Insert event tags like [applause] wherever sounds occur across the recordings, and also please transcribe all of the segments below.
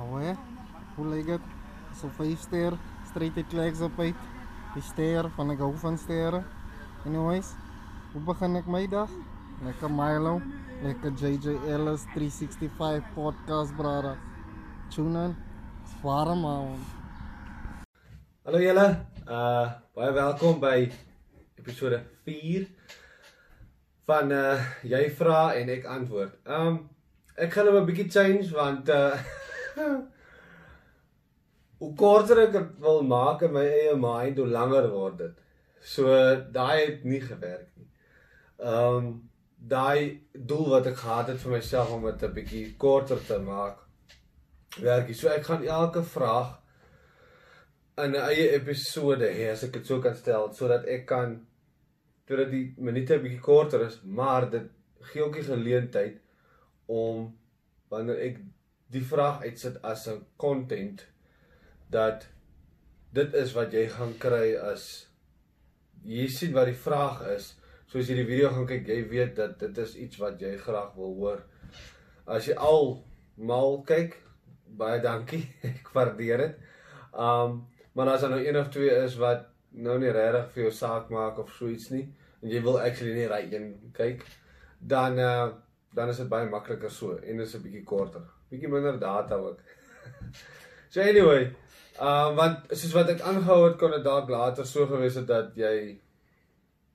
Hè, hoe lyk dit? So 5 ster, straight uit Kleks op uit. Die ster van ek hou van sterre. Anyways, hoe begin ek my dag? Lekker Milo, lekker JJ Ellis 365 podcast brother. Tune in. Warm man. Hallo julle. Uh baie welkom by episode 4 van uh jy vra en ek antwoord. Um ek gaan nou 'n bietjie change want uh [laughs] [laughs] hoe korter ek dit wil maak in my eie mind, hoe langer word dit. So daai het nie gewerk nie. Um daai doel wat ek gehad het vir myself om dit 'n bietjie korter te maak werk nie. So ek gaan elke vraag in 'n eie episode hê as ek dit so kan stel sodat ek kan sodat die minute 'n bietjie korter is, maar dit gee ook die geleentheid om wanneer ek die vraag uitsit as 'n content dat dit is wat jy gaan kry as jy sien wat die vraag is. So as jy die video gaan kyk, jy weet dat dit is iets wat jy graag wil hoor. As jy al mal kyk, baie dankie. [laughs] Ek waardeer dit. Um maar as daar nou een of twee is wat nou nie regtig vir jou saak maak of so iets nie en jy wil actually nie ry een kyk, dan uh dan is dit baie makliker so en is 'n bietjie korter. Bietjie minder data ook. [laughs] so anyway, uh want soos wat ek aangehou het kon dit dalk later so gewees het dat jy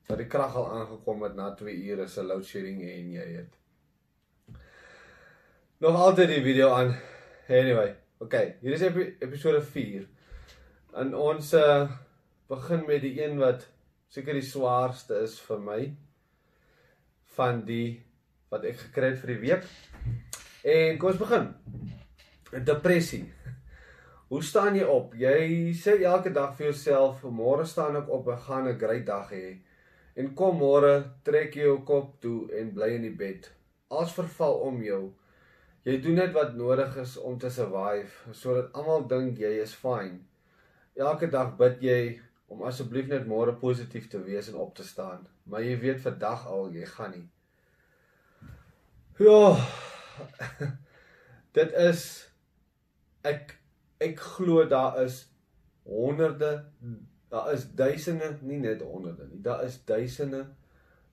dat die krag al aangekom het na 2 ure se load shedding en jy het nog altyd die video aan. Anyway, okay, hier is epi episode 4. En ons uh begin met die een wat seker die swaarste is vir my van die wat ek gekry het vir die week. En kom ons begin. Depressie. Hoe staan jy op? Jy sê elke dag vir jouself, môre staan ek op en gaan 'n great dag hê. En kom môre, trek jy jou kop toe en bly in die bed. Alles verval om jou. Jy doen net wat nodig is om te survive sodat almal dink jy is fine. Elke dag bid jy om asseblief net môre positief te wees en op te staan, maar jy weet vandag al jy gaan nie. Ja. [laughs] Dit is ek ek glo daar is honderde daar is duisende, nie net honderde nie. Daar is duisende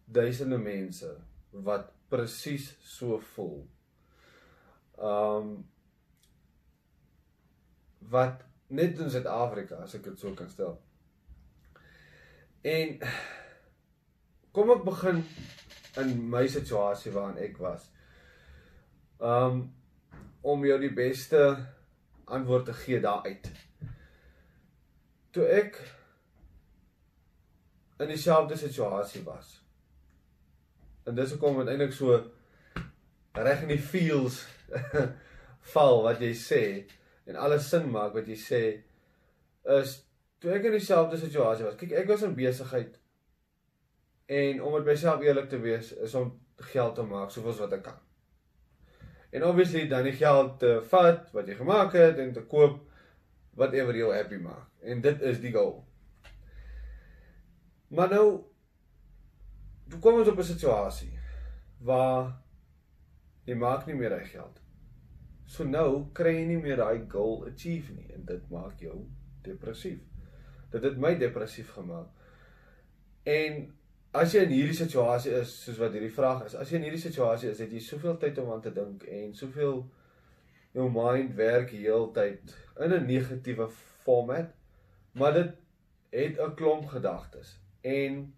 duisende mense wat presies so voel. Um wat net in Suid-Afrika as ek dit so kan stel. En kom ek begin in my situasie waarin ek was. Um om jou die beste antwoord te gee daaruit. Toe ek in dieselfde situasie was. En dis hoekom uiteindelik so reg in die feels [laughs] val wat jy sê en alles sin maak wat jy sê is toe ek in dieselfde situasie was. Kyk, ek was in besigheid en om met myself eerlik te wees is om geld te maak soveel wat ek kan. En obviously dan die geld te vat wat jy gemaak het en te koop whatever jou happy maak. En dit is die goal. Maar nou toe kom ons op 'n situasie waar jy maak nie meer daai geld. So nou kry jy nie meer daai goal achieve nie en dit maak jou depressief. Dit het my depressief gemaak. En as jy in hierdie situasie is, soos wat hierdie vraag is, as jy in hierdie situasie is, het jy soveel tyd om aan te dink en soveel jou mind werk heeltyd in 'n negatiewe format, maar dit het 'n klomp gedagtes. En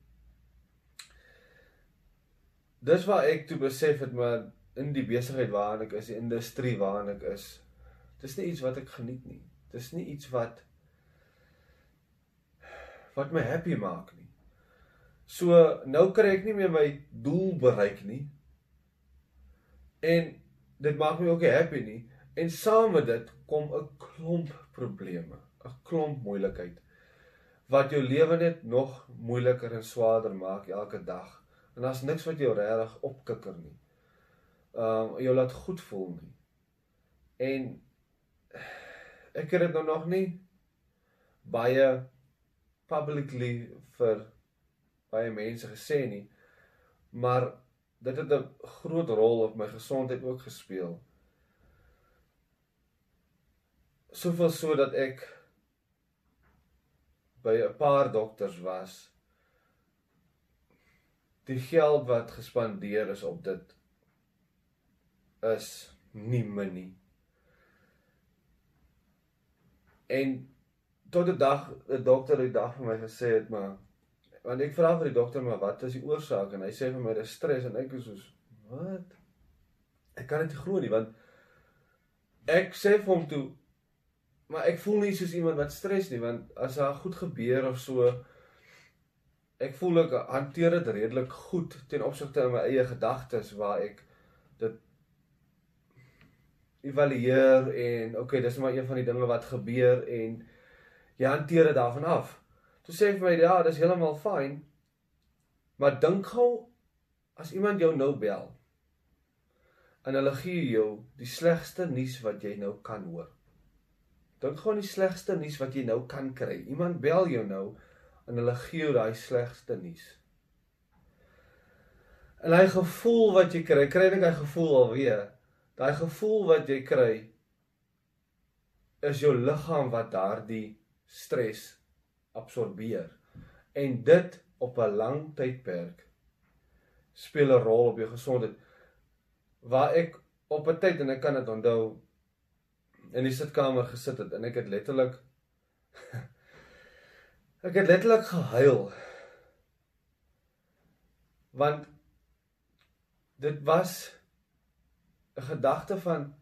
dis waar ek toe besef het maar in die besigheid waarin ek is, die industrie waarin ek is, dis nie iets wat ek geniet nie. Dis nie iets wat wat my happy maak nie. So nou kry ek nie meer my doel bereik nie. En dit maak my ook nie happy nie. En saam met dit kom 'n klomp probleme, 'n klomp moeilikheid wat jou lewe net nog moeiliker en swaarder maak elke dag. En daar's niks wat jou regtig opkikker nie. Um jou laat goed voel nie. En ek het dit nou nog nie baie publicly vir baie mense gesê nie. Maar dit het 'n groot rol op my gesondheid ook gespeel. soveel so dat ek by 'n paar dokters was. Die geld wat gespandeer is op dit is nie min nie. En tot 'n dag 'n dokter die dag vir my gesê het maar want ek vra vir die dokter maar wat is die oorsaak? En hy sê vir my dis stres. En ek is soos wat? Ek kan dit nie glo nie want ek sê vir hom toe maar ek voel nie soos iemand wat stres nie want as daar goed gebeur of so ek voel ek hanteer dit redelik goed ten opsigte van my eie gedagtes waar ek dit evalueer en okay dis maar een van die dinge wat gebeur en jy hanteer dit daarvan af toe sê hy vir my ja dis heeltemal fyn maar dink gou as iemand jou nou bel en hulle gee jou die slegste nuus wat jy nou kan hoor. Dink gou aan die slegste nuus wat jy nou kan kry. Iemand bel jou nou en hulle gee jou daai slegste nuus. En hy gevoel wat jy kry, kry net hy gevoel alweer. Daai gevoel wat jy kry is jou liggaam wat daardie stres absorbeer. En dit op 'n lang tydperk speel 'n rol op jou gesondheid waar ek op 'n tyd en ek kan dit onthou in die sitkamer gesit het en ek het letterlik [laughs] ek het letterlik gehuil want dit was 'n gedagte van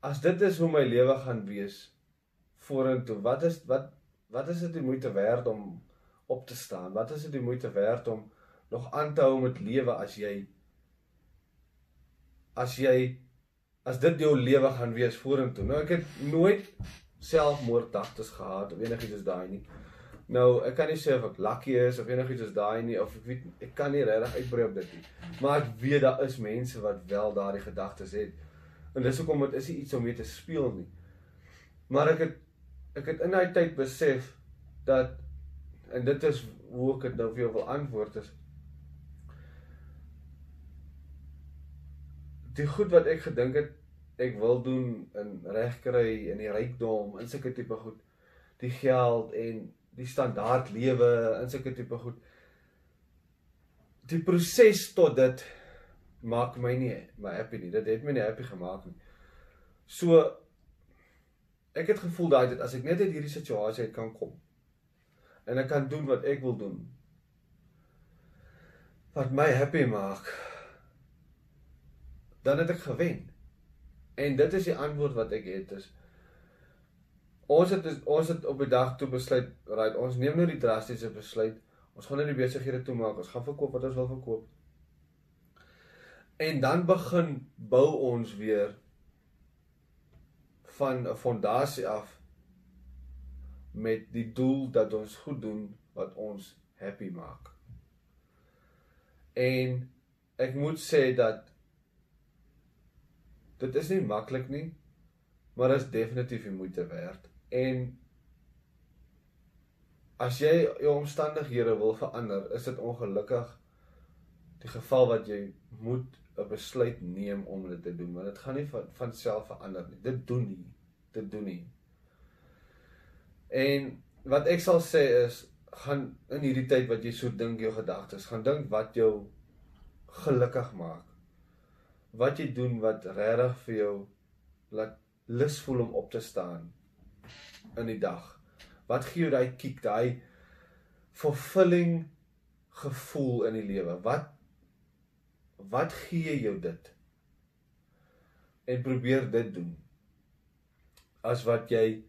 as dit is hoe my lewe gaan wees vorentoe wat is wat wat is dit die moeite werd om op te staan wat is dit die moeite werd om nog aan te hou met lewe as jy as jy as dit jou lewe gaan wees vorentoe. Nou ek het nooit selfmoorddagtes gehad of enigiets soos daai nie. Nou, ek kan nie sê of ek lucky is of enigiets soos daai nie of ek weet ek kan nie regtig uitbrei op dit nie. Maar ek weet daar is mense wat wel daardie gedagtes het. En dis hoekom dit is nie iets om mee te speel nie. Maar ek het ek het in daai tyd besef dat en dit is hoe ek dit nou vir jou wil antwoord is die goed wat ek gedink het ek wil doen in regkry in die rykdom in sulke tipe goed die geld en die standaard lewe in sulke tipe goed die proses tot dit maak my nie my happy nie. Dit het my nie happy gemaak nie. So ek het gevoel daai dit as ek net uit hierdie situasie uit kan kom en ek kan doen wat ek wil doen wat my happy maak dan het ek gewen. En dit is die antwoord wat ek het is ons het ons het op die dag toe besluit, right, ons neem nou die drastiese besluit. Ons gaan nou die besighede toemaak. Ons gaan verkoop wat ons wil verkoop. En dan begin bou ons weer van 'n fondasie af met die doel dat ons goed doen wat ons happy maak. En ek moet sê dat dit is nie maklik nie, maar is definitief die moeite werd. En as jy jou omstandighede wil verander, is dit ongelukkig die geval wat jy moet 'n besluit neem om dit te doen, want dit gaan nie van van self verander nie. Dit doen nie. Dit doen nie. En wat ek sal sê is gaan in hierdie tyd wat jy so dink jou gedagtes, gaan dink wat jou gelukkig maak wat jy doen wat regtig vir jou laat lus voel om op te staan in die dag. Wat gee jou daai kick, daai fulfilling gevoel in die lewe? Wat wat gee jou dit? En probeer dit doen. As wat jy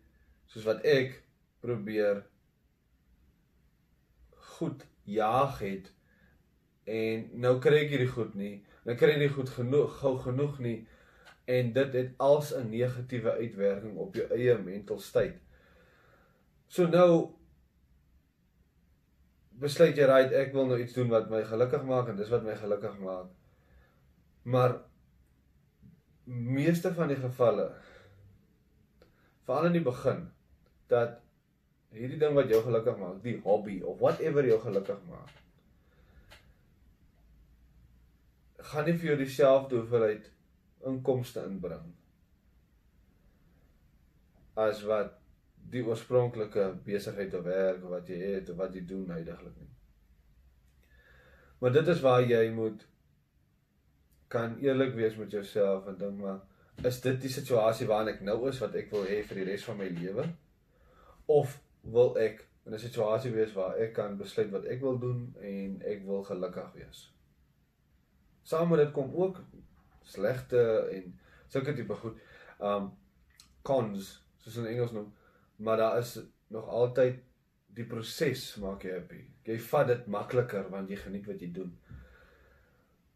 soos wat ek probeer goed jaag het en nou kry ek hierdie goed nie dan kry jy nie goed genoeg gou genoeg nie en dit het als 'n negatiewe uitwerking op jou eie mental state. So nou besluit jy right ek wil nou iets doen wat my gelukkig maak en dis wat my gelukkig maak. Maar meeste van die gevalle veral in die begin dat hierdie ding wat jou gelukkig maak, die hobby of whatever jou gelukkig maak gaan nie vir jou dieselfde hoeveelheid inkomste inbring. as wat die oorspronklike besigheid of werk wat jy het of wat jy doen heidaglik nie. Maar dit is waar jy moet kan eerlik wees met jouself en dink maar is dit die situasie waarin ek nou is wat ek wil hê vir die res van my lewe of wil ek in 'n situasie wees waar ek kan besluit wat ek wil doen en ek wil gelukkig wees. Saam met dit kom ook slegte en sulke tipe goed. Um cons soos in Engels noem, maar daar is nog altyd die proses maak jy happy. Jy vat dit makliker want jy geniet wat jy doen.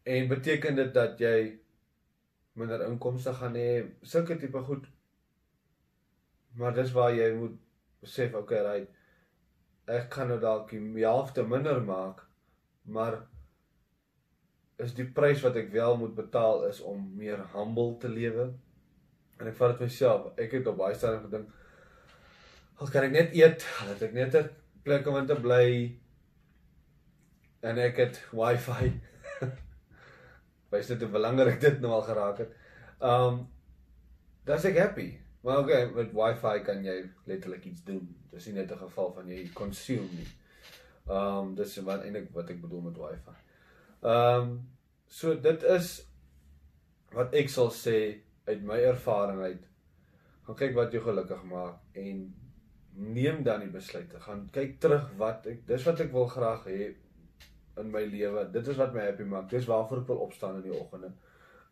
En beteken dit dat jy minder inkomste gaan hê, sulke tipe goed. Maar dis waar jy moet besef, okay, right. Ek kan nou dalk die helfte minder maak, maar is die prys wat ek wel moet betaal is om meer humble te lewe. En ek vat dit myself. Ek het op baie stadium gedink, "Al kan ek net eet, dat ek net 'n plek om in te bly en ek het wifi." Wys dit hoe belangrik dit nou al geraak het. Um dan's ek happy. Maar okay, met wifi kan jy letterlik iets doen. Dis nie net 'n geval van jy consume nie. Um dis wat eintlik wat ek bedoel met wifi. Ehm um, so dit is wat ek sal sê uit my ervaring uit. Gaan kyk wat jou gelukkig maak en neem dan die besluite. Gaan kyk terug wat ek dis wat ek wil graag hê in my lewe. Dit is wat my happy maak. Dis waarvoor ek wil opstaan in die oggende.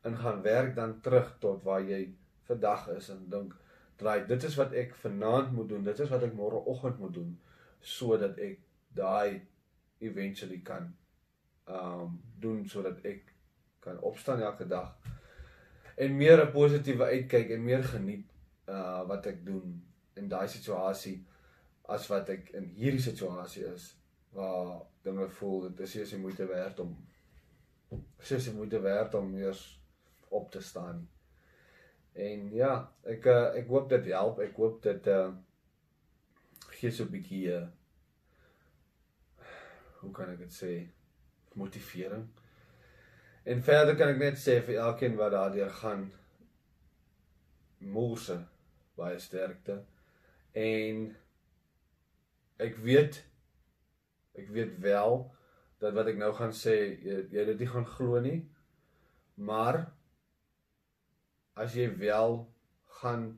En gaan werk dan terug tot waar jy vandag is en dink, "Draai, dit is wat ek vanaand moet doen. Dit is wat ek môre oggend moet doen sodat ek daai eventually kan um doen sodat ek kan opstaan elke dag en meer 'n positiewe uitkyk en meer geniet uh wat ek doen in daai situasie as wat ek in hierdie situasie is waar dinge voel dit is nie moeite werd om sies nie moeite werd om eers op te staan en ja ek uh, ek hoop dit help ek hoop dit uh gee so 'n bietjie uh hoe kan ek dit sê? Motivering. En verder kan ek net sê vir elkeen wat daardeur gaan moose baie sterkte. En ek weet ek weet wel dat wat ek nou gaan sê jy, jy dit nie gaan glo nie maar as jy wel gaan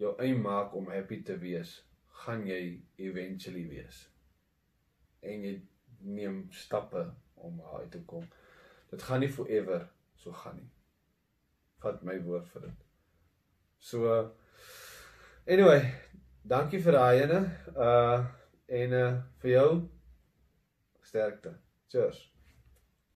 jou eie maak om happy te wees gaan jy eventually wees en jy neem stappe om uit te kom. Dit gaan nie forever so gaan nie. Vat my woord vir dit. So anyway, dankie vir daai ene. Uh en uh vir jou sterkte. Cheers.